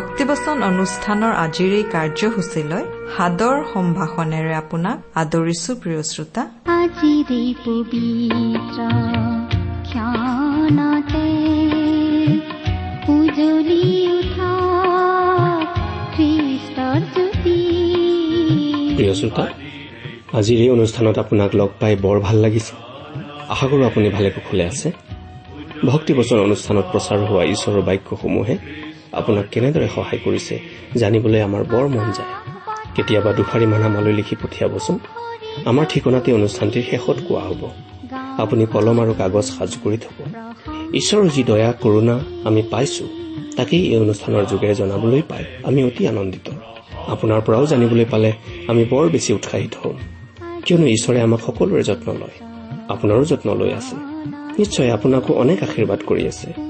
ভক্তিবচন অনুষ্ঠানৰ আজিৰ এই কাৰ্যসূচীলৈ সাদৰ সম্ভাষণেৰে আপোনাক আদৰিছো প্ৰিয় শ্ৰোতা। প্ৰিয় শ্ৰোতা আজিৰ এই অনুষ্ঠানত আপোনাক লগ পাই বৰ ভাল লাগিছে। আশা কৰো আপুনি ভালে কুশলে আছে। ভক্তিবচন অনুষ্ঠানত প্ৰচাৰ হোৱা ঈশ্বৰৰ বাক্যসমূহে আপোনাক কেনেদৰে সহায় কৰিছে জানিবলৈ আমাৰ বৰ মন যায়। কেতিয়াবা দুষাৰিমান আমালৈ লিখি পঠিয়াবচোন। আমাৰ ঠিকনাটি অনুষ্ঠানটিৰ শেষত কোৱা হ'ব। আপুনি কলম আৰু কাগজ সাজু কৰি থব। ঈশ্বৰৰ যি দয়া কৰোণা আমি পাইছো তাকেই এই অনুষ্ঠানৰ যোগেৰে জনাবলৈ পাই আমি অতি আনন্দিত। আপোনাৰ পৰাও জানিবলৈ পালে আমি বৰ বেছি উৎসাহিত হ'ম। কিয়নো ঈশ্বৰে আমাক সকলোৰে যত্ন লয়। আপোনাৰো যত্ন লৈ আছে। নিশ্চয় আপোনাকো অনেক আশীৰ্বাদ কৰি আছে।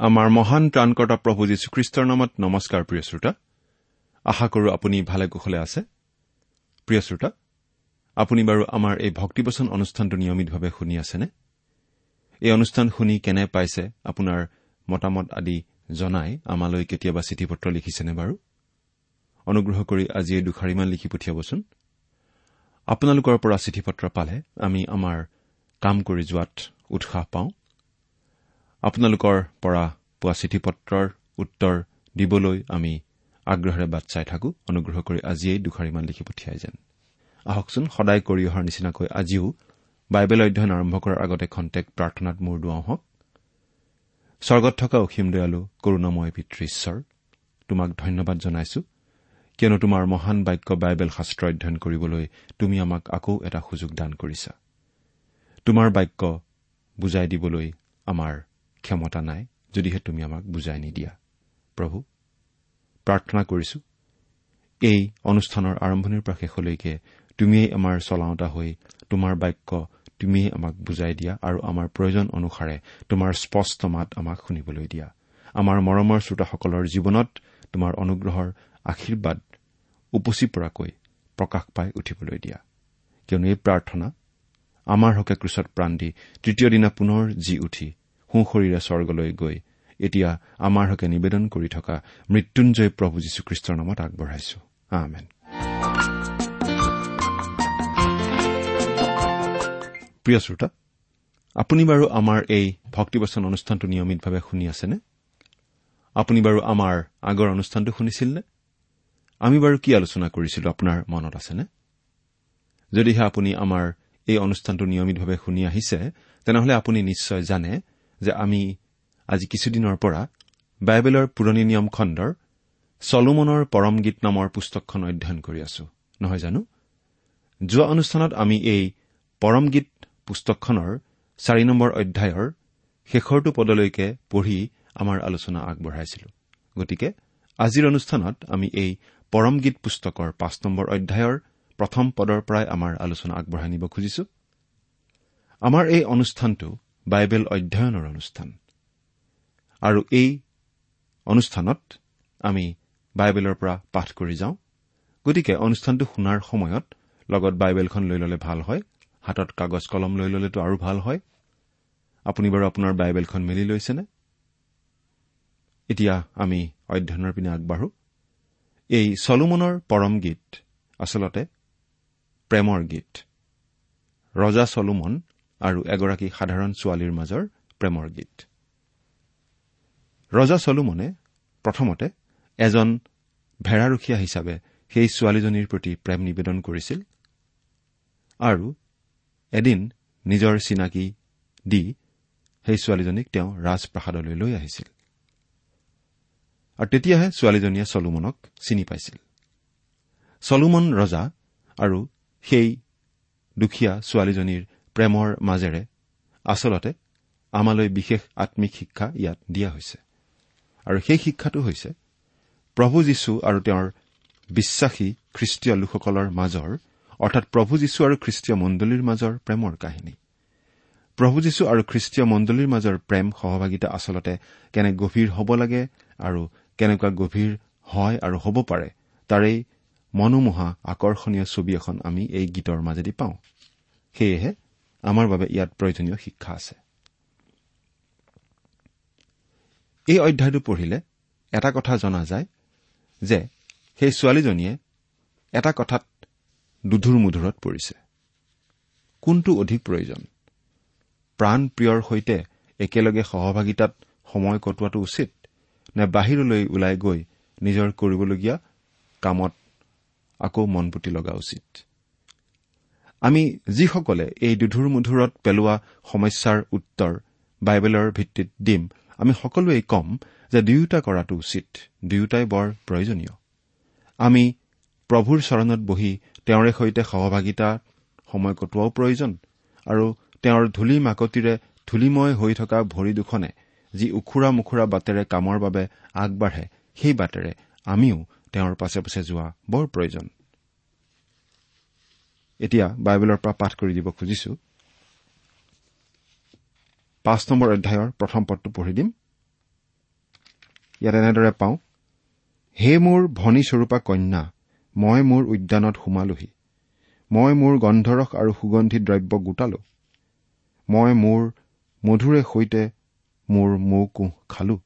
আমাৰ মহান ত্ৰাণকৰ্তা প্ৰভু যীশুখ্ৰীষ্টৰ নামত নমস্কাৰ প্ৰিয় শ্ৰোতা। আশা কৰো আপুনি ভালে কুশলে আছে। প্ৰিয় শ্ৰোতা আপুনি বাৰু আমাৰ এই ভক্তিবচন অনুষ্ঠানটো নিয়মিতভাৱে শুনি আছেনে? এই অনুষ্ঠান শুনি কেনে পাইছে আপোনাৰ মতামত আদি জনাই আমালৈ কেতিয়াবা চিঠি পত্ৰ লিখিছেনে বাৰু? অনুগ্ৰহ কৰি আজি এই দুষাৰিমান লিখি পঠিয়াবচোন। আপোনালোকৰ পৰা চিঠি পত্ৰ পালে আমি আমাৰ কাম কৰি যোৱাত উৎসাহ পাওঁ। আপোনালোকৰ পৰা পোৱা চিঠি পত্ৰৰ উত্তৰ দিবলৈ আমি আগ্ৰহেৰে বাট চাই থাকো। অনুগ্ৰহ কৰি আজিয়েই দুষাৰিমান লিখি পঠিয়াই যেন। আহকচোন সদায় কৰি অহাৰ নিচিনাকৈ আজিও বাইবেল অধ্যয়ন আৰম্ভ কৰাৰ আগতে খন্তেক প্ৰাৰ্থনাত মূৰ দুৱাওঁ হওক। স্বৰ্গত থকা অসীম দয়ালু কৰুণাময় পিতৃ ঈশ্বৰ তোমাক ধন্যবাদ জনাইছো। কিয়নো তোমাৰ মহান বাক্য বাইবেল শাস্ত্ৰ অধ্যয়ন কৰিবলৈ তুমি আমাক আকৌ এটা সুযোগ দান কৰিছা। তোমাৰ বাক্য বুজাই দিবলৈ আমাৰ ক্ষমতা নাই যদিহে তুমি আমাক বুজাই নিদিয়া। প্ৰভু প্ৰাৰ্থনা কৰিছো। এই অনুষ্ঠানৰ আৰম্ভণিৰ পৰা শেষলৈকে তুমিয়েই আমাৰ চলাওঁতা হৈ তোমাৰ বাক্য তুমিয়েই আমাক বুজাই দিয়া আৰু আমাৰ প্ৰয়োজন অনুসাৰে তোমাৰ স্পষ্ট মাত আমাক শুনিবলৈ দিয়া। আমাৰ মৰমৰ শ্ৰোতাসকলৰ জীৱনত তোমাৰ অনুগ্ৰহৰ আশীৰ্বাদ উপচি পৰাকৈ প্ৰকাশ পাই উঠিবলৈ দিয়া। কিয়নো এই প্ৰাৰ্থনা আমাৰ হকে ক্ৰুচত প্ৰাণ দি তৃতীয় দিনা পুনৰ জি উঠি সোঁশৰীৰে স্বৰ্গলৈ গৈ এতিয়া আমাৰ হকে নিবেদন কৰি থকা মৃত্যুঞ্জয় প্ৰভু যীশুখ্ৰীষ্টৰ নামত আগবঢ়াইছো। প্ৰিয় শ্ৰোতা আপুনি বাৰু আমাৰ এই ভক্তিবচন অনুষ্ঠানটো নিয়মিতভাৱে শুনি আছেনে? আপুনি বাৰু আমাৰ আগৰ অনুষ্ঠানটো শুনিছিল নে আমি বাৰু কি আলোচনা কৰিছিলো আপোনাৰ মনত আছেনে? যদিহে আপুনি আমাৰ এই অনুষ্ঠানটো নিয়মিতভাৱে শুনি আহিছে তেনেহলে আপুনি নিশ্চয় জানে যে আমি আজি কিছুদিনৰ পৰা বাইবেলৰ পুৰণি নিয়ম খণ্ডৰ চলোমনৰ পৰম গীত নামৰ পুস্তকখন অধ্যয়ন কৰি আছো। নহয় জানো? যোৱা অনুষ্ঠানত আমি এই পৰম গীত পুস্তকখনৰ চাৰি নম্বৰ অধ্যায়ৰ শেষৰটো পদলৈকে পঢ়ি আমাৰ আলোচনা আগবঢ়াইছিলো। গতিকে আজিৰ অনুষ্ঠানত আমি এই পৰম গীত পুস্তকৰ পাঁচ নম্বৰ অধ্যায়ৰ প্ৰথম পদৰ পৰাই আমাৰ আলোচনা আগবঢ়াই নিব খুজিছো। আমাৰ এই অনুষ্ঠানটো বাইবেল অধ্যয়নৰ অনুষ্ঠান। আৰু এই অনুষ্ঠানত আমি বাইবেলৰ পৰা পাঠ কৰি যাওঁ। গতিকে অনুষ্ঠানটো শুনাৰ সময়ত লগত বাইবেলখন লৈ ললে ভাল হয় হাতত কাগজ কলম লৈ ললেতো আৰু ভাল হয়। আপুনি বাৰু আপোনাৰ বাইবেলখন মেলি লৈছেনে? এতিয়া আমি অধ্যয়নৰ পিনে আগবাঢ়ো। এই চলোমনৰ পৰম গীত আচলতে প্ৰেমৰ গীত। ৰজা চলোমন আৰু এগৰাকী সাধাৰণ ছোৱালীৰ মাজৰ প্ৰেমৰ গীত। ৰজা চলোমনে প্ৰথমতে এজন ভেড়াৰখীয়া হিচাপে সেই ছোৱালীজনীৰ প্ৰতি প্ৰেম নিবেদন কৰিছিল আৰু এদিন নিজৰ চিনাকি দি সেই ছোৱালীজনীক তেওঁ ৰাজপ্ৰাসাদলৈ লৈ আহিছিল। আৰু তেতিয়াহে ছোৱালীজনীয়ে চলোমনক চিনি পাইছিল। চলোমন ৰজা আৰু সেই দুখীয়া ছোৱালীজনীৰ প্ৰেমৰ মাজেৰে আচলতে আমালৈ বিশেষ আম্মিক শিক্ষা ইয়াত দিয়া হৈছে। আৰু সেই শিক্ষাটো হৈছে প্ৰভু যীশু আৰু তেওঁৰ বিশ্বাসী খ্ৰীষ্টীয় লোকসকলৰ মাজৰ অৰ্থাৎ প্ৰভু যীশু আৰু খ্ৰীষ্টীয় মণ্ডলীৰ মাজৰ প্ৰেমৰ কাহিনী। প্ৰভু যীশু আৰু খ্ৰীষ্টীয় মণ্ডলীৰ মাজৰ প্ৰেম সহভাগিতা আচলতে কেনে গভীৰ হ'ব লাগে আৰু কেনেকুৱা গভীৰ হয় আৰু হ'ব পাৰে তাৰেই মনোমোহা আকৰ্ষণীয় ছবি এখন আমি এই গীতৰ মাজেদি পাওঁ। সেয়েহে আমাৰ বাবে ইয়াত প্ৰয়োজনীয় শিক্ষা আছে। এই অধ্যায়টো পঢ়িলে এটা কথা জনা যায় যে সেই ছোৱালীজনীয়ে এটা কথাত দুধুৰ মুধুৰত পৰিছে। কোনটো অধিক প্ৰয়োজন? প্ৰাণ প্ৰিয়ৰ সৈতে একেলগে সহভাগিতাত সময় কটোৱাটো উচিত নে বাহিৰলৈ ওলাই গৈ নিজৰ কৰিবলগীয়া কামত আকৌ মন পুতি লগা উচিত? আমি যিসকলে এই দুধুৰ মুধুৰত পেলোৱা সমস্যাৰ উত্তৰ বাইবেলৰ ভিত্তিত দিম আমি সকলোৱে কম যে দুয়োটা কৰাটো উচিত দুয়োটাই বৰ প্ৰয়োজনীয়। আমি প্ৰভুৰ চৰণত বহি তেওঁৰে সৈতে সহভাগিতা সময় কটোৱাও প্ৰয়োজন আৰু তেওঁৰ ধূলি মাকতিৰে ধূলিময় হৈ থকা ভৰি দুখনে যি ওখোৰা মোখোৰা বাটেৰে কামৰ বাবে আগবাঢ়ে সেই বাটেৰে আমিও তেওঁৰ পাছে পাছে যোৱা বৰ প্ৰয়োজন। এতিয়া বাইবেলৰ পৰা পাঠ কৰি দিব খুজিছো। পাঁচ নম্বৰ অধ্যায়ৰ প্ৰথম পদটো পঢ়ি দিম। ইয়াত এনেদৰে পাওঁ হে মোৰ ভনী স্বৰূপা কন্যা মই মোৰ উদ্যানত সোমালোহি। মই মোৰ গন্ধৰস আৰু সুগন্ধি দ্ৰব্য গোটালো। মই মোৰ মধুৰে সৈতে মোৰ মৌ কোহ খালো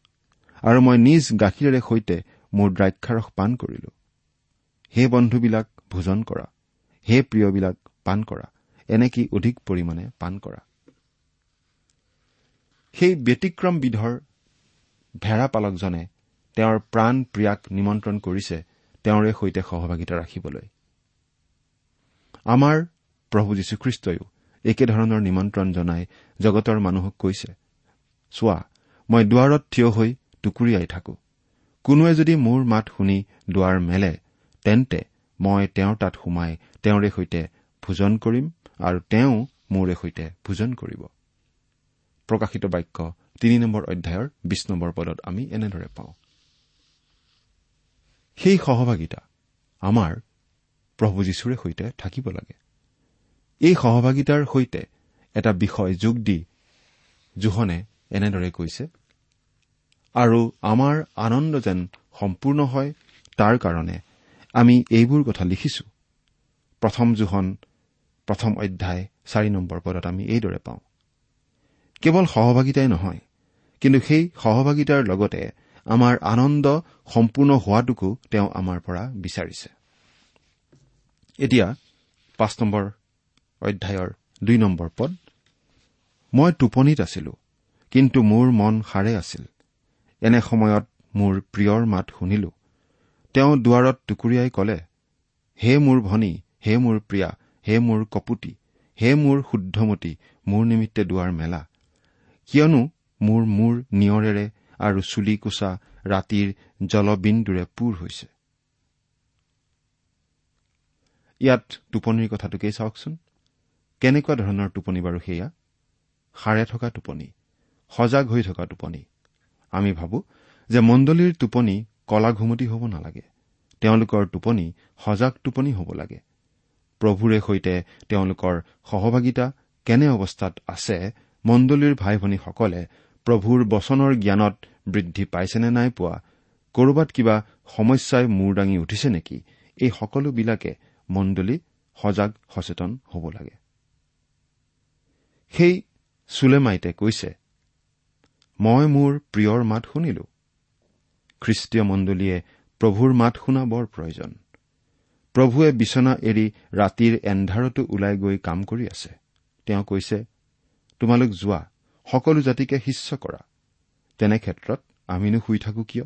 আৰু মই নিজ গাখীৰেৰে সৈতে মোৰ দ্ৰাক্ষাৰস পাণ কৰিলো। হে বন্ধুবিলাক ভোজন কৰা। হে প্ৰিয়বিলাক পাণ কৰা। এনেকি অধিক পৰিমাণে পাণ কৰা? সেই ব্যতিক্ৰমবিধৰ ভেড়া পালকজনে তেওঁৰ প্ৰাণ প্ৰিয়াক নিমন্ত্ৰণ কৰিছে তেওঁৰে সৈতে সহভাগিতা ৰাখিবলৈ। আমাৰ প্ৰভু যীশুখ্ৰীষ্টইও একেধৰণৰ নিমন্ত্ৰণ জনাই জগতৰ মানুহক কৈছে চোৱা মই দুৱাৰত থিয় হৈ টুকুৰিয়াই থাকো। কোনোৱে যদি মোৰ মাত শুনি দুৱাৰ মেলে তেন্তে মই তেওঁৰ তাত সোমাই তেওঁৰে সৈতে ভোজন কৰিম আৰু তেওঁ মোৰে সৈতে ভোজন কৰিব। প্ৰকাশিত বাক্য তিনি নম্বৰ অধ্যায়ৰ বিশ নম্বৰ পদত আমি এনেদৰে পাওঁ। সেই সহভাগিতা আমাৰ প্ৰভু যীশুৰে সৈতে থাকিব লাগে। এই সহভাগিতাৰ সৈতে এটা বিষয় যোগ দি জোহনে এনেদৰে কৈছে আৰু আমাৰ আনন্দ যেন সম্পূৰ্ণ হয় তাৰ কাৰণে আমি এইবোৰ কথা লিখিছো। প্ৰথম জোহন প্ৰথম অধ্যায় চাৰি নম্বৰ পদত আমি এইদৰে পাওঁ। কেৱল সহভাগিতাই নহয় কিন্তু সেই সহভাগিতাৰ লগতে আমাৰ আনন্দ সম্পূৰ্ণ হোৱাটোকো তেওঁ আমাৰ পৰা বিচাৰিছে। এতিয়া পাঁচ নম্বৰ অধ্যায়ৰ দুই নম্বৰ পদ মই টোপনিত আছিলো কিন্তু মোৰ মন সাৰে আছিল। এনে সময়ত মোৰ প্ৰিয়ৰ মাত শুনিলো। তেওঁ দুৱাৰত টুকুৰিয়াই কলে হে মোৰ ভনী হে মোৰ প্ৰিয়া হে মোৰ কপুতি হে মোৰ শুদ্ধমতী মোৰ নিমিত্তে দুৱাৰ মেলা। কিয়নো মোৰ মূৰ নিয়ৰেৰে আৰু চুলি কোচা ৰাতিৰ জলবিন্দুৰে পূৰ হৈছে। ইয়াত টোপনিৰ কথাটোকেই চাওকচোন। কেনেকুৱা ধৰণৰ টোপনি বাৰু সেয়া? সাৰে থকা টোপনি সজাগ হৈ থকা টোপনি। আমি ভাবো যে মণ্ডলীৰ টোপনি কলা ঘুমতি হ'ব নালাগে। তেওঁলোকৰ টোপনি সজাগ টোপনি হ'ব লাগে। প্ৰভুৰে সৈতে তেওঁলোকৰ সহভাগিতা কেনে অৱস্থাত আছে মণ্ডলীৰ ভাই ভনীসকলে প্ৰভুৰ বচনৰ জ্ঞানত বৃদ্ধি পাইছেনে নাই পোৱা কৰবাত কিবা সমস্যাই মূৰ দাঙি উঠিছে নেকি এই সকলোবিলাকে মণ্ডলী সজাগ সচেতন হ'ব লাগে। সেই চুলেমাইতে কৈছে মই মোৰ প্ৰিয়ৰ মাত শুনিলো। খ্ৰীষ্টীয় মণ্ডলীয়ে প্ৰভুৰ মাত শুনা বৰ প্ৰয়োজন। প্ৰভুৱে বিচনা এৰি ৰাতিৰ এন্ধাৰতো ওলাই গৈ কাম কৰি আছে। তেওঁ কৈছে তোমালোক যোৱা সকলো জাতিকে শিষ্য কৰা। তেনে ক্ষেত্ৰত আমিনো শুই থাকো কিয়?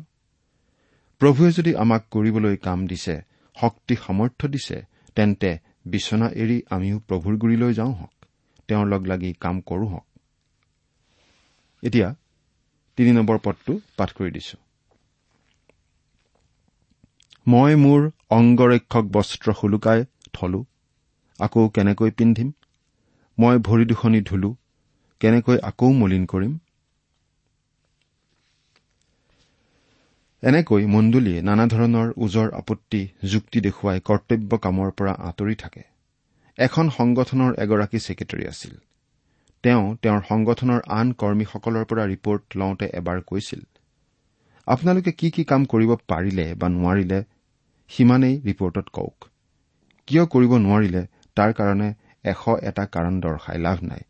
প্ৰভুৱে যদি আমাক কৰিবলৈ কাম দিছে শক্তি সামৰ্থ্য দিছে তেন্তে বিচনা এৰি আমিও প্ৰভুৰ গুৰিলৈ যাওঁ হওক। তেওঁৰ লগ লাগি কাম কৰো হওক। এতিয়া তিনি নম্বৰ পদটো পাঠ কৰি দিছো। মই মোৰ অংগৰক্ষক বস্ত্ৰ শুলুকাই থলো। আকৌ কেনেকৈ পিন্ধিম? মই ভৰি দুখনি ধুলো। কেনেকৈ আকৌ মলিন কৰিম? এনেকৈ মণ্ডলীয়ে নানা ধৰণৰ ওজৰ আপত্তি যুক্তি দেখুৱাই কৰ্তব্য কামৰ পৰা আঁতৰি থাকে। এখন সংগঠনৰ এগৰাকী ছেক্ৰেটাৰী আছিল। তেওঁ তেওঁৰ সংগঠনৰ আন কৰ্মীসকলৰ পৰা ৰিপৰ্ট লওঁতে এবাৰ কৈছিল আপোনালোকে কি কি কাম কৰিব পাৰিলে বা নোৱাৰিলে সিমানেই ৰিপৰ্টত কওক। কিয় কৰিব নোৱাৰিলে তাৰ কাৰণে এশ এটা কাৰণ দৰ্শাই লাভ নাই।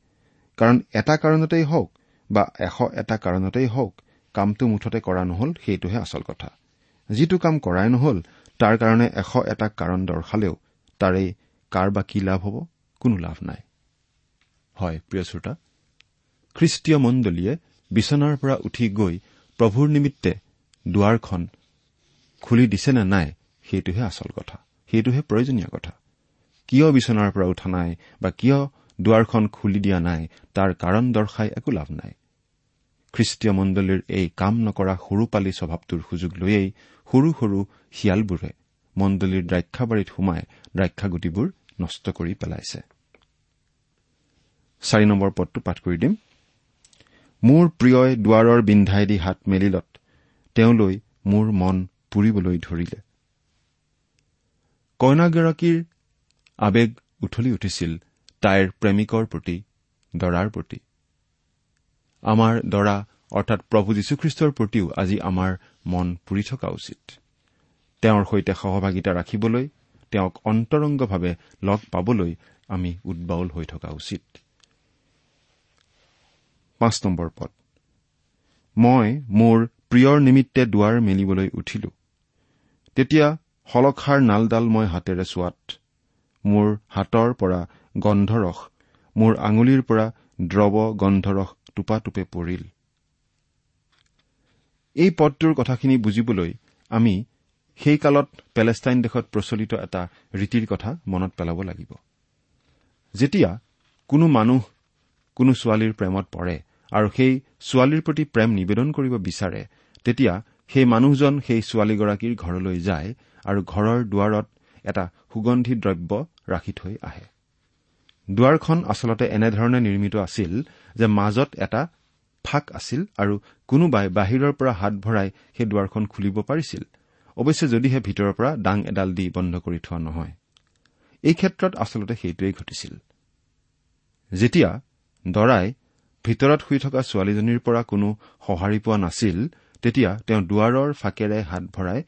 কাৰণ এটা কাৰণতেই হওক বা এশ এটা কাৰণতেই হওক কামটো মুঠতে কৰা নহল সেইটোহে আচল কথা। যিটো কাম কৰাই নহল তাৰ কাৰণে এশ এটা কাৰণ দৰ্শালেও তাৰেই কাৰ বা কি লাভ হ'ব কোনো লাভ নাই। হয় প্ৰিয় শ্ৰোতা খ্ৰীষ্টীয় মণ্ডলীয়ে বিচনাৰ পৰা উঠি গৈ প্ৰভুৰ নিমিত্তে দুৱাৰখন খুলি দিছে নে নাই সেইটোহে আচল কথা সেইটোহে প্ৰয়োজনীয় কথা। কিয় বিচনাৰ পৰা উঠা নাই বা কিয় দুৱাৰখন খুলি দিয়া নাই তাৰ কাৰণ দৰ্শাই একো লাভ নাই। খ্ৰীষ্টীয় মণ্ডলীৰ এই কাম নকৰা সৰু পালি স্বভাৱটোৰ সুযোগ লৈয়েই সৰু সৰু শিয়ালবোৰে মণ্ডলীৰ দ্ৰাক্ষাবাৰীত সোমাই দ্ৰাক্ষাগুটিবোৰ নষ্ট কৰি পেলাইছে। মোৰ প্ৰিয়ই দুৱাৰৰ বিন্ধাই দি হাত মেলিলত তেওঁলৈ মোৰ মন পুৰিবলৈ ধৰিলে। কইনাগৰাকীৰ আৱেগ উঠলি উঠিছিল তাইৰ প্ৰেমিকৰ প্ৰতি দৰাৰ প্ৰতি। আমাৰ দৰা অৰ্থাৎ প্ৰভু যীশুখ্ৰীষ্টৰ প্ৰতিও আজি আমাৰ মন পুৰি থকা উচিত। তেওঁৰ সৈতে সহভাগিতা ৰাখিবলৈ তেওঁক অন্তৰংগভাৱে লগ পাবলৈ আমি উদ্বাউল হৈ থকা উচিত। মই মোৰ প্ৰিয়ৰ নিমিত্তে দুৱাৰ মেলিবলৈ উঠিলো। তেতিয়া শলখাৰ নালডাল মই হাতেৰে চোৱাত। মোৰ হাতৰ পৰা গন্ধৰস মোৰ আঙুলিৰ পৰা দ্ৰৱ গন্ধৰস টোপাটোপে পৰিল। এই পদটোৰ কথাখিনি বুজিবলৈ আমি সেই কালত পেলেষ্টাইন দেশত প্ৰচলিত এটা ৰীতিৰ কথা মনত পেলাব লাগিব। যেতিয়া কোনো মানুহ কোনো ছোৱালীৰ প্ৰেমত পৰে আৰু সেই ছোৱালীৰ প্ৰতি প্ৰেম নিবেদন কৰিব বিচাৰে তেতিয়া সেই মানুহজন সেই ছোৱালীগৰাকীৰ ঘৰলৈ যায় আৰু ঘৰৰ দুৱাৰত এটা সুগন্ধি দ্ৰব্য ৰাখি থৈ আহে। দুৱাৰখন আচলতে এনেধৰণে নিৰ্মিত আছিল যে মাজত এটা ফাক আছিল আৰু কোনোবাই বাহিৰৰ পৰা হাত ভৰাই সেই দুৱাৰখন খুলিব পাৰিছিল। অৱশ্যে যদিহে ভিতৰৰ পৰা ডাং এডাল দি বন্ধ কৰি থোৱা নহয়। এই ক্ষেত্ৰত আচলতে সেইটোৱেই ঘটিছিল। যেতিয়া দৰাই ভিতৰত শুই থকা ছোৱালীজনীৰ পৰা কোনো সঁহাৰি পোৱা নাছিল তেতিয়া তেওঁ দুৱাৰৰ ফাকেৰে হাত ভৰাই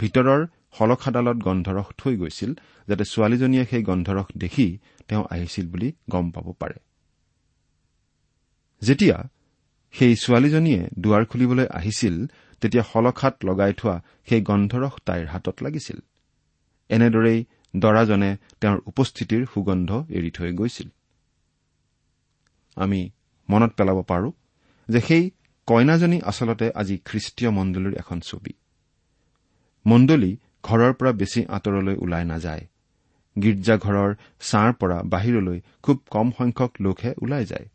ভিতৰৰ শলখাডালত গন্ধৰস থৈ গৈছিল যাতে ছোৱালীজনীয়ে সেই গন্ধৰস দেখি তেওঁ আহিছিল বুলি গম পাব পাৰে। যেতিয়া সেই ছোৱালীজনীয়ে দুৱাৰ খুলিবলৈ আহিছিল তেতিয়া শলখাত লগাই থোৱা সেই গন্ধৰস তাইৰ হাতত লাগিছিল। এনেদৰেই দৰাজনে তেওঁৰ উপস্থিতিৰ সুগন্ধ এৰি থৈ গৈছিল। আমি মনত পেলাব পাৰো যে সেই কইনাজনী আচলতে আজি খ্ৰীষ্টীয় মণ্ডলীৰ এখন ছবি। মণ্ডলী ঘৰৰ পৰা বেছি আঁতৰলৈ ওলাই নাযায়। গীৰ্জাঘৰৰ ছাঁৰ পৰা বাহিৰলৈ খুব কম সংখ্যক লোকহে ওলাই যায়।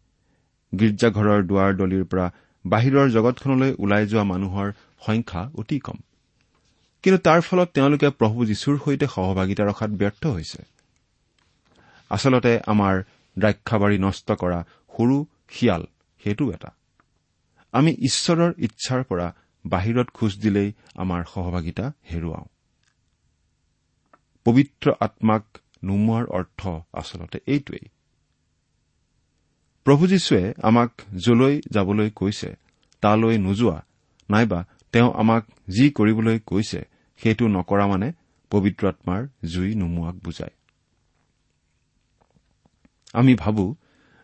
গীৰ্জাঘৰৰ দুৱাৰ দলিৰ পৰা বাহিৰৰ জগতখনলৈ ওলাই যোৱা মানুহৰ সংখ্যা অতি কম। কিন্তু তাৰ ফলত তেওঁলোকে প্ৰভু যীশুৰ সৈতে সহভাগিতা ৰখাত ব্যৰ্থ হৈছে। আচলতে আমাৰ দ্ৰাক্ষাবাৰী নষ্ট কৰা সৰু শিয়াল সেইটো এটা। আমি ঈশ্বৰৰ ইচ্ছাৰ পৰা বাহিৰত খোজ দিলেই আমাৰ সহভাগিতা হেৰুৱাওঁ। পবিত্ৰ আত্মাক নুমোৱাৰ অৰ্থ আচলতে এইটোৱেই। প্ৰভু যীশুৱে আমাক যলৈ যাবলৈ কৈছে তালৈ নোযোৱা নাইবা তেওঁ আমাক যি কৰিবলৈ কৈছে সেইটো নকৰা মানে পবিত্ৰ আত্মাৰ জুই নুমোৱাক বুজায়। আমি ভাবো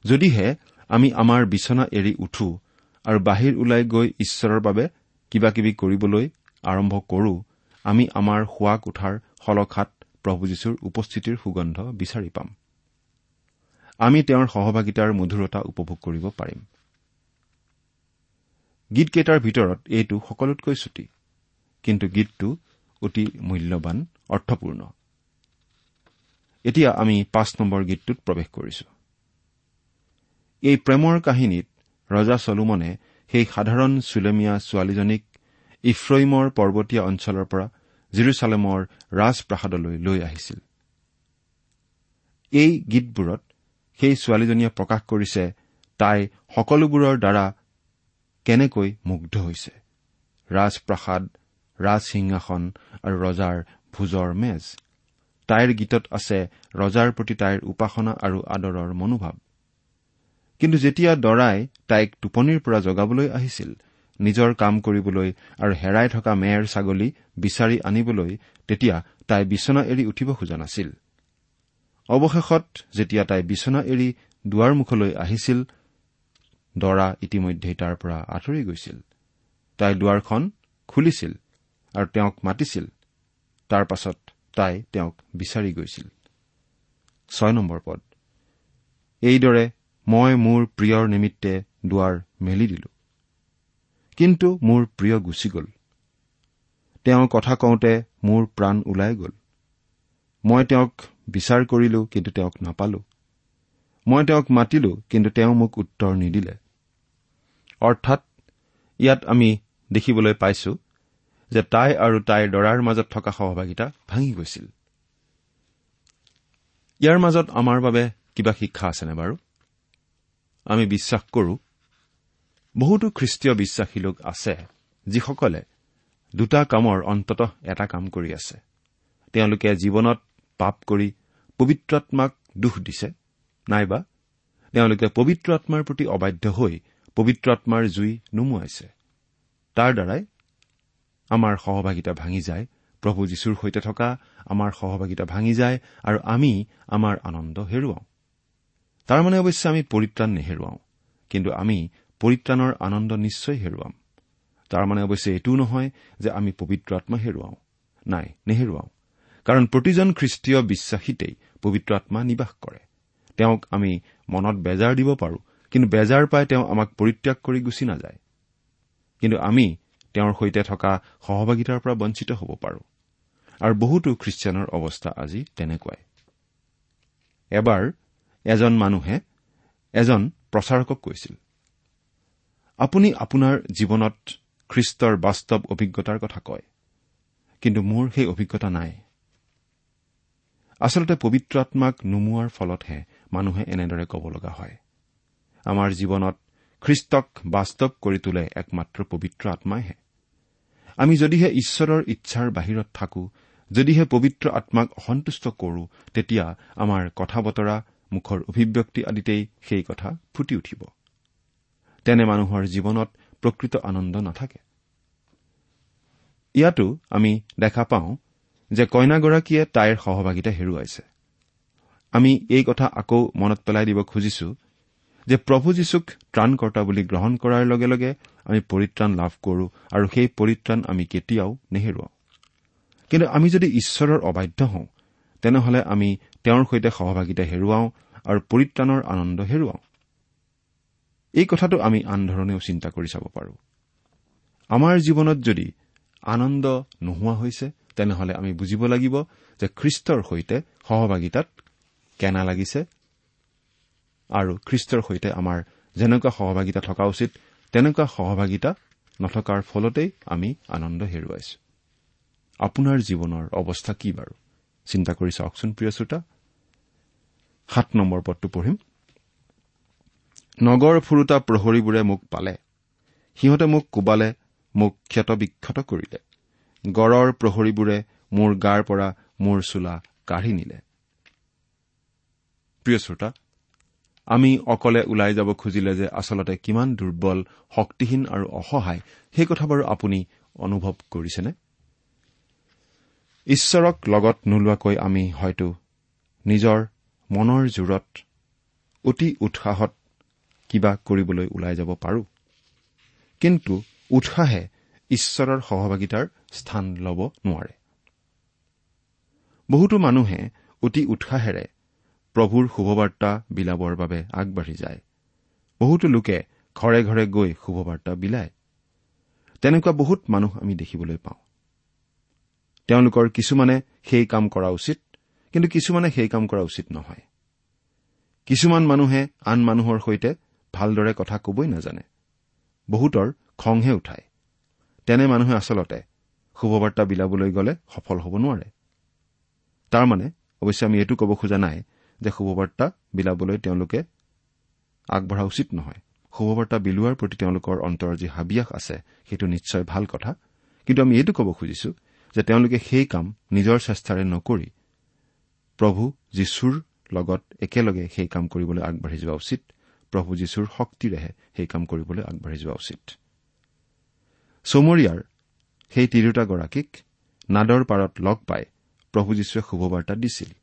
যদিহে আমি আমাৰ বিচনা এৰি উঠো আৰু বাহিৰ ওলাই গৈ ঈশ্বৰৰ বাবে কিবা কিবি কৰিবলৈ আৰম্ভ কৰো আমি আমাৰ শোৱা কোঠাৰ শলখাত প্ৰভু যীশুৰ উপস্থিতিৰ সুগন্ধ বিচাৰি পাম। আমি তেওঁৰ সহভাগিতাৰ মধুৰতা উপভোগ কৰিব পাৰিম। গীতকেইটাৰ ভিতৰত এইটো সকলোতকৈ চুটি কিন্তু গীতটো অতি মূল্যৱান অৰ্থপূৰ্ণ। এতিয়া আমি পাঁচ নম্বৰ গীতটোত প্ৰৱেশ কৰিছো। এই প্ৰেমৰ কাহিনীত ৰজা চলোমনে সেই সাধাৰণ চুলেমীয়া ছোৱালীজনীক ইফ্ৰইমৰ পৰ্বতীয়া অঞ্চলৰ পৰা জিৰচালেমৰ ৰাজপ্ৰাসাদলৈ লৈ আহিছিল। এই গীতবোৰত সেই ছোৱালীজনীয়ে প্ৰকাশ কৰিছে তাই সকলোবোৰৰ দ্বাৰা কেনেকৈ মুগ্ধ হৈছে। ৰাজপ্ৰাসাদ ৰাজ সিংহাসন আৰু ৰজাৰ ভোজৰ মেজ। তাইৰ গীতত আছে ৰজাৰ প্ৰতি তাইৰ উপাসনা আৰু আদৰৰ মনোভাৱ। কিন্তু যেতিয়া দৰাই তাইক টোপনিৰ পৰা জগাবলৈ আহিছিল নিজৰ কাম কৰিবলৈ আৰু হেৰাই থকা মেৰ ছাগলী বিচাৰি আনিবলৈ তেতিয়া তাই বিচনা এৰি উঠিব খোজা নাছিল। অৱশেষত যেতিয়া তাই বিচনা এৰি দুৱাৰমুখলৈ আহিছিল দৰা ইতিমধ্যেই তাৰ পৰা আঁতৰি গৈছিল। তাই দুৱাৰখন খুলিছিল আৰু তেওঁক মাতিছিল। তাৰ পাছত তাই তেওঁক বিচাৰি গৈছিল। এইদৰে মই মোৰ প্ৰিয়ৰ নিমিত্তে দুৱাৰ মেলি দিলো। কিন্তু মোৰ প্ৰিয় গুচি গ'ল। তেওঁ কথা কওঁতে মোৰ প্ৰাণ ওলাই গ'ল। মই তেওঁক বিচাৰ কৰিলো কিন্তু তেওঁক নাপালো। মই তেওঁক মাতিলো কিন্তু তেওঁ মোক উত্তৰ নিদিলে। অৰ্থাৎ ইয়াত আমি দেখিবলৈ পাইছো যে তাই আৰু তাইৰ দৰাৰ মাজত থকা সহভাগিতা ভাঙি গৈছিল। ইয়াৰ মাজত আমাৰ বাবে কিবা শিক্ষা আছেনে বাৰু? আমি বিশ্বাস কৰো বহুতো খ্ৰীষ্টীয় বিশ্বাসী লোক আছে যিসকলে দুটা কামৰ অন্তত এটা কাম কৰি আছে। তেওঁলোকে জীৱনত পাপ কৰি পবিত্ৰ আত্মাক দোষ দিছে নাইবা তেওঁলোকে পবিত্ৰ আত্মাৰ প্ৰতি অবাধ্য হৈ পবিত্ৰ আত্মাৰ জুই নুমুৱাইছে। তাৰ দ্বাৰাই আমাৰ সহভাগিতা ভাঙি যায় প্ৰভু যীশুৰ সৈতে থকা আমাৰ সহভাগিতা ভাঙি যায় আৰু আমি আমাৰ আনন্দ হেৰুৱাওঁ। তাৰমানে অৱশ্যে আমি পৰিত্ৰাণ নেহেৰুৱাওঁ কিন্তু আমি পৰিত্ৰাণৰ আনন্দ নিশ্চয় হেৰুৱাম। তাৰমানে অৱশ্যে এইটোও নহয় যে আমি পবিত্ৰ আত্মা হেৰুৱাওঁ। নাই নেহেৰুৱাওঁ। কাৰণ প্ৰতিজন খ্ৰীষ্টীয় বিশ্বাসীতেই পবিত্ৰ আত্মা নিবাস কৰে। তেওঁক আমি মনত বেজাৰ দিব পাৰো কিন্তু বেজাৰ পাই তেওঁ আমাক পৰিত্যাগ কৰি গুচি নাযায়। কিন্তু আমি তেওঁৰ সৈতে থকা সহভাগিতাৰ পৰা বঞ্চিত হ'ব পাৰো। আৰু বহুতো খ্ৰীষ্টিয়ানৰ অৱস্থা আজি তেনেকুৱাই। এবাৰ এজন মানুহে এজন প্ৰচাৰকক কৈছিল। আপুনি আপোনাৰ জীৱনত খ্ৰীষ্টৰ বাস্তৱ অভিজ্ঞতাৰ কথা কয় কিন্তু মোৰ সেই অভিজ্ঞতা নাই। আচলতে পবিত্ৰ আত্মাক নুমোৱাৰ ফলতহে মানুহে এনেদৰে ক'ব লগা হয়। আমাৰ জীৱনত খ্ৰীষ্টক বাস্তৱ কৰি তোলে একমাত্ৰ পবিত্ৰ আত্মাইহে। আমি যদিহে ঈশ্বৰৰ ইচ্ছাৰ বাহিৰত থাকো যদিহে পবিত্ৰ আত্মাক অসন্তুষ্ট কৰো তেতিয়া আমাৰ কথা বতৰা মুখৰ অভিব্যক্তি আদিতেই সেই কথা ফুটি উঠিব। তেনে মানুহৰ জীৱনত প্ৰকৃত আনন্দ নাথাকে। ইয়াতো আমি দেখা পাওঁ যে কইনাগৰাকীয়ে তাইৰ সহভাগিতা হেৰুৱাইছে। আমি এই কথা আকৌ মনত পেলাই দিব খুজিছো যে প্ৰভু যীশুক ত্ৰাণকৰ্তা বুলি গ্ৰহণ কৰাৰ লগে লগে আমি পৰিত্ৰাণ লাভ কৰো আৰু সেই পৰিত্ৰাণ আমি কেতিয়াও নেহেৰুৱাওঁ। কিন্তু আমি যদি ঈশ্বৰৰ অবাধ্য হওঁ তেনেহলে আমি তেওঁৰ সৈতে সহভাগিতা হেৰুৱাওঁ আৰু পৰিত্ৰাণৰ আনন্দ হেৰুৱাওঁ। এই কথাটো আমি আন ধৰণেও চিন্তা কৰি চাব পাৰো। আমাৰ জীৱনত যদি আনন্দ নোহোৱা হৈছে তেনেহলে আমি বুজিব লাগিব যে খ্ৰীষ্টৰ সৈতে সহভাগিতাত কেনা লাগিছে আৰু খ্ৰীষ্টৰ সৈতে আমাৰ যেনেকুৱা সহভাগিতা থকা উচিত তেনেকুৱা সহভাগিতা নথকাৰ ফলতেই আমি আনন্দ হেৰুৱাইছো। আপোনাৰ জীৱনৰ অৱস্থা কি বাৰু? চিন্তা কৰি চাওকচোন প্ৰিয় শ্ৰোতা। সাত নম্বৰ পদটো পঢ়িম। নগৰ ফুৰোতা প্ৰহৰীবোৰে মোক পালে। সিহঁতে মোক কোবালে মোক ক্ষত বিক্ষত কৰিলে। গড়ৰ প্ৰহৰীবোৰে মোৰ গাৰ পৰা মোৰ চোলা কাঢ়ি নিলে। প্ৰিয় শ্ৰোতা আমি অকলে ওলাই যাব খুজিলে যে আচলতে কিমান দুৰ্বল শক্তিহীন আৰু অসহায় সেই কথা বাৰু আপুনি অনুভৱ কৰিছেনে? ঈশ্বৰক লগত নোলোৱাকৈ আমি হয়তো নিজৰ মনৰ জোৰত অতি উৎসাহত কিবা কৰিবলৈ ওলাই যাব পাৰো। কিন্তু উৎসাহে ঈশ্বৰৰ সহভাগিতাৰ স্থান ল'ব নোৱাৰে। বহুতো মানুহে অতি উৎসাহেৰে প্ৰভুৰ শুভবাৰ্তা বিলাবৰ বাবে আগবাঢ়ি যায়। বহুতো লোকে ঘৰে ঘৰে গৈ শুভবাৰ্তা বিলায়। তেনেকুৱা বহুত মানুহ আমি দেখিবলৈ পাওঁ। তেওঁলোকৰ কিছুমানে সেই কাম কৰা উচিত কিন্তু কিছুমানে সেই কাম কৰা উচিত নহয়। কিছুমান মানুহে আন মানুহৰ সৈতে ভালদৰে কথা কবই নাজানে। বহুতৰ খংহে উঠায়। তেনে মানুহে আচলতে শুভবাৰ্তা বিলাবলৈ গ'লে সফল হ'ব নোৱাৰে। তাৰমানে অৱশ্যে আমি এইটো ক'ব খোজা নাই যে শুভবাৰ্তা বিলাবলৈ তেওঁলোকে আগবঢ়া উচিত নহয়। শুভবাৰ্তা বিলোৱাৰ প্ৰতি তেওঁলোকৰ অন্তৰৰ যি হাবিয়াস আছে সেইটো নিশ্চয় ভাল কথা। কিন্তু আমি এইটো ক'ব খুজিছো যে তেওঁলোকে সেই কাম নিজৰ চেষ্টাৰে নকৰি প্ৰভু যীশুৰ লগত একেলগে সেই কাম কৰিবলৈ আগবাঢ়ি যোৱা উচিত। প্ৰভু যীশুৰ শক্তিৰেহে সেই কাম কৰিবলৈ আগবাঢ়ি যোৱা উচিত। চমৰীয়াৰ সেই তিৰোতাগৰাকীক নাদৰ পাৰত লগ পাই প্ৰভু যীশুৱে শুভবাৰ্তা দিছিল।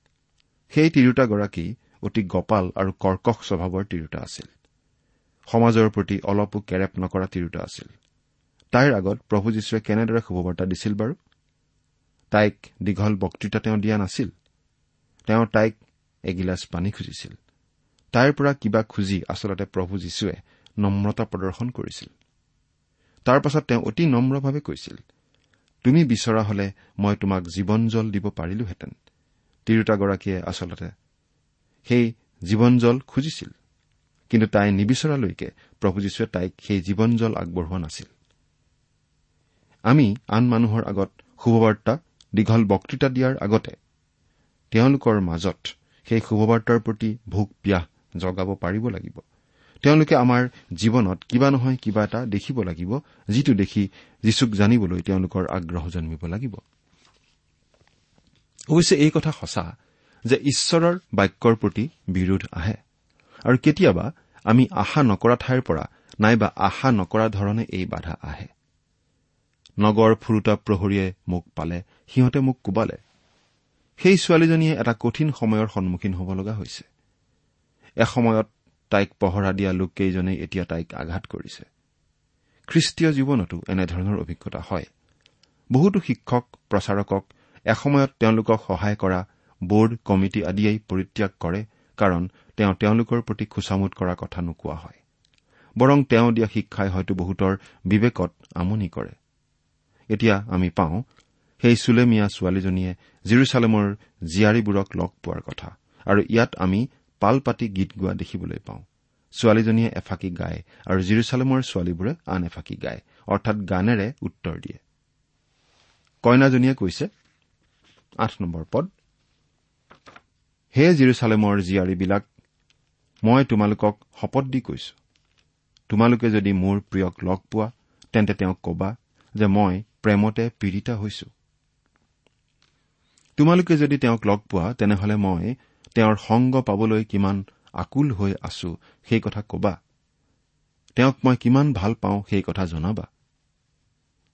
সেই তিৰোতাগৰাকী অতি গপাল আৰু কৰ্কশ স্বভাৱৰ তিৰোতা আছিল। সমাজৰ প্ৰতি অলপো কেৰেপ নকৰা তিৰোতা আছিল। তাইৰ আগত প্ৰভু যীশুৱে কেনেদৰে শুভবাৰ্তা দিছিল বাৰু? তাইক দীঘল বক্তৃতা তেওঁ দিয়া নাছিল। তেওঁ তাইক এগিলাচ পানী খুজিছিল। তাইৰ পৰা কিবা খুজি আচলতে প্ৰভু যীশুৱে নম্ৰতা প্ৰদৰ্শন কৰিছিল। তাৰ পাছত তেওঁ অতি নম্ৰভাৱে কৈছিল তুমি বিচৰা হলে মই তোমাক জীৱন জল দিব পাৰিলোহেঁতেন। তিৰোতাগৰাকীয়ে আচলতে সেই জীৱন জল খুজিছিল কিন্তু তাই নিবিচৰালৈকে প্ৰভু যীশুৱে তাইক সেই জীৱন জল আগবঢ়োৱা নাছিল। আমি আন মানুহৰ আগত শুভবাৰ্তা দীঘল বক্তৃতা দিয়াৰ আগতে তেওঁলোকৰ মাজত সেই শুভবাৰ্তাৰ প্ৰতি ভোক পিয়াহ জগাব পাৰিব লাগিব। তেওঁলোকে আমাৰ জীৱনত কিবা নহয় কিবা এটা দেখিব লাগিব যিটো দেখি যীচুক জানিবলৈ তেওঁলোকৰ আগ্ৰহ জন্মিব লাগিব। অৱশ্যে এই কথা সঁচা যে ঈশ্বৰৰ বাক্যৰ প্ৰতি বিৰোধ আহে। আৰু কেতিয়াবা আমি আশা নকৰা ঠাইৰ পৰা নাইবা আশা নকৰা ধৰণে এই বাধা আহে। নগৰ ফুৰোতা প্ৰহৰীয়ে মোক পালে সিহঁতে মোক কোবালে। সেই ছোৱালীজনীয়ে এটা কঠিন সময়ৰ সন্মুখীন হ'ব লগা হৈছে। এসময়ত তাইক পহৰা দিয়া লোককেইজনেই এতিয়া তাইক আঘাত কৰিছে। খ্ৰীষ্টীয় জীৱনতো এনেধৰণৰ অভিজ্ঞতা হয়। বহুতো শিক্ষক প্ৰচাৰকক এসময়ত তেওঁলোকক সহায় কৰা বোৰ্ড কমিটি আদিয়েই পৰিত্যাগ কৰে কাৰণ তেওঁ তেওঁলোকৰ প্ৰতি খোচামোদ কৰা কথা নোকোৱা হয়। বৰং তেওঁ দিয়া শিক্ষাই হয়তো বহুতৰ বিবেকত আমনি কৰে। এতিয়া আমি পাওঁ সেই চুলেমিয়া ছোৱালীজনীয়ে জিৰচালেমৰ জীয়াৰীবোৰক লগ পোৱাৰ কথা। আৰু ইয়াত আমি পাল পাতি গীত গোৱা দেখিবলৈ পাওঁ। ছোৱালীজনীয়ে এফাকি গায় আৰু জিৰচালেমৰ ছোৱালীবোৰে আন এফাকি গায় অৰ্থাৎ গানেৰে উত্তৰ দিয়ে। কইনাজনীয়ে কৈছে হে জিৰচালেমৰ জীয়াৰীবিলাক মই তোমালোকক শপত দি কৈছো। তোমালোকে যদি মোৰ প্ৰিয়ক লগ পোৱা তেন্তে তেওঁক কবা যে মই প্ৰেমতে পীড়িতা হৈছো। তোমালোকে যদি তেওঁক লগ পোৱা তেনেহলে মই তেওঁৰ সংগ পাবলৈ কিমান আকুল হৈ আছো সেই কথা কবা। তেওঁক মই কিমান ভাল পাওঁ সেই কথা জনাবা।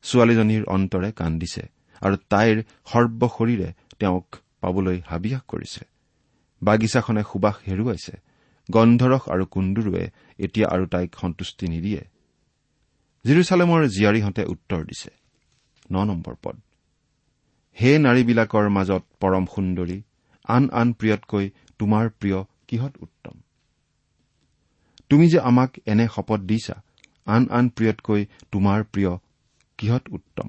ছোৱালীজনীৰ অন্তৰে কান্দিছে আৰু তাইৰ সৰ্বশৰীৰে তেওঁক পাবলৈ হাবিয়াস কৰিছে। বাগিচাখনে সুবাস হেৰুৱাইছে। গন্ধৰস আৰু কুন্দুৰুৱে এতিয়া আৰু তাইক সন্তুষ্টি নিদিয়ে। জিৰচালেমৰ জীয়াৰীহঁতে উত্তৰ দিছে। ন নম্বৰ পদ। হে নাৰীবিলাকৰ মাজত পৰম সুন্দৰী আন আন প্ৰিয়তকৈ তোমাৰ প্ৰিয় কিহত উত্তম? তুমি যে আমাক এনে শপত দিছা আন আন প্ৰিয়তকৈ তোমাৰ প্ৰিয় কিহত উত্তম?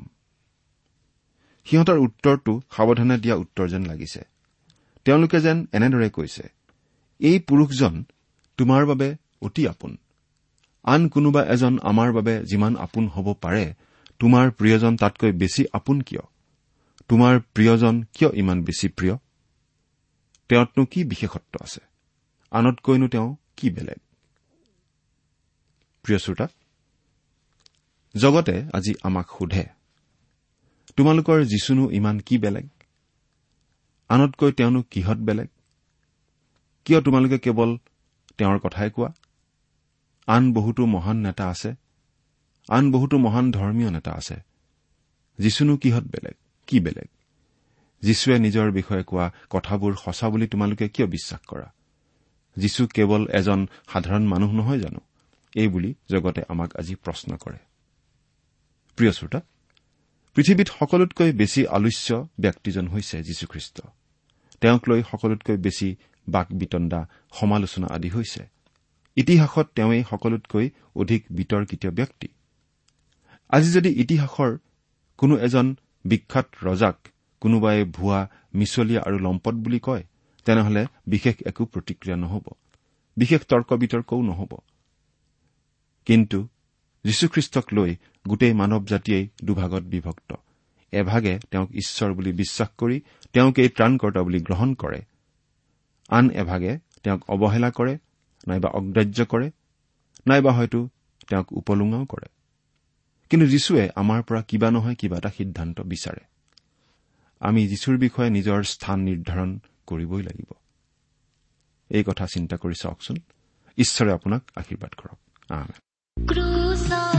সিহঁতৰ উত্তৰটো সাৱধানে দিয়া উত্তৰ যেন লাগিছে। তেওঁলোকে যেন এনেদৰে কৈছে এই পুৰুষজন তোমাৰ বাবে অতি আপোন। আন কোনোবা এজন আমাৰ বাবে যিমান আপোন হ'ব পাৰে তোমাৰ প্ৰিয়জন তাতকৈ বেছি আপোন কিয়? তোমাৰ প্ৰিয়জন কিয় ইমান বেছি প্ৰিয়? তেওঁতনো কি বিশেষত্ব আছে? আনতকৈনো তেওঁ কি বেলেগ? জগতে আজি আমাক সোধে তোমালোকৰ যীশুনো ইমান কি বেলেগ? আনতকৈ তেওঁনো কিহত বেলেগ? কিয় তোমালোকে কেৱল তেওঁৰ কথাই কোৱা? আন বহুতো মহান নেতা আছে আন বহুতো মহান ধৰ্মীয় নেতা আছে যীশুনো কিহত বেলেগ কি বেলেগ? যীশুৱে নিজৰ বিষয়ে কোৱা কথাবোৰ সঁচা বুলি তোমালোকে কিয় বিশ্বাস কৰা? যীশু কেৱল এজন সাধাৰণ মানুহ নহয় জানো? এইবুলি জগতে আমাক আজি প্ৰশ্ন কৰে। প্ৰিয় শ্ৰোতা পৃথিৱীত সকলোতকৈ বেছি আলোচ্য ব্যক্তিজন হৈছে যীশুখ্ৰীষ্ট। তেওঁক লৈ সকলোতকৈ বেছি বাক বিতণ্ডা সমালোচনা আদি হৈছে। ইতিহাসত তেওঁই সকলোতকৈ অধিক বিতৰ্কিত ব্যক্তি। আজি যদি ইতিহাসৰ কোনো এজন বিখ্যাত ৰজাক কোনোবাই ভুৱা মিছলীয়া আৰু লম্পট বুলি কয় তেনেহলে বিশেষ একো প্ৰতিক্ৰিয়া নহ'ব। বিশেষ তৰ্ক বিতৰ্কও নহ'ব। কিন্তু যীশুখ্ৰীষ্টক লৈ গোটেই মানৱ জাতিয়েই দুভাগত বিভক্ত। এভাগে তেওঁক ঈশ্বৰ বুলি বিশ্বাস কৰি তেওঁক এই ত্ৰাণকৰ্তা বুলি গ্ৰহণ কৰে। আন এভাগে তেওঁক অৱহেলা কৰে নাইবা অগ্ৰাহ্য কৰে নাইবা হয়তো তেওঁক উপলুঙাও কৰে। কিন্তু যীশুৱে আমাৰ পৰা কিবা নহয় কিবা এটা সিদ্ধান্ত বিচাৰে। আমি যীশুৰ বিষয়ে নিজৰ স্থান নিৰ্ধাৰণ কৰিবই লাগিব। এই কথা চিন্তা কৰি চাওকচোন। ঈশ্বৰে আপোনাক আশীৰ্বাদ কৰক।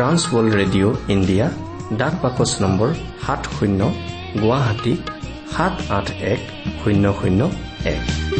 ট্ৰান্স ৱৰ্ল্ড ৰেডিঅ' ইণ্ডিয়া ডাক বাকচ নম্বৰ সাত শূন্য গুৱাহাটী সাত আঠ এক শূন্য শূন্য এক।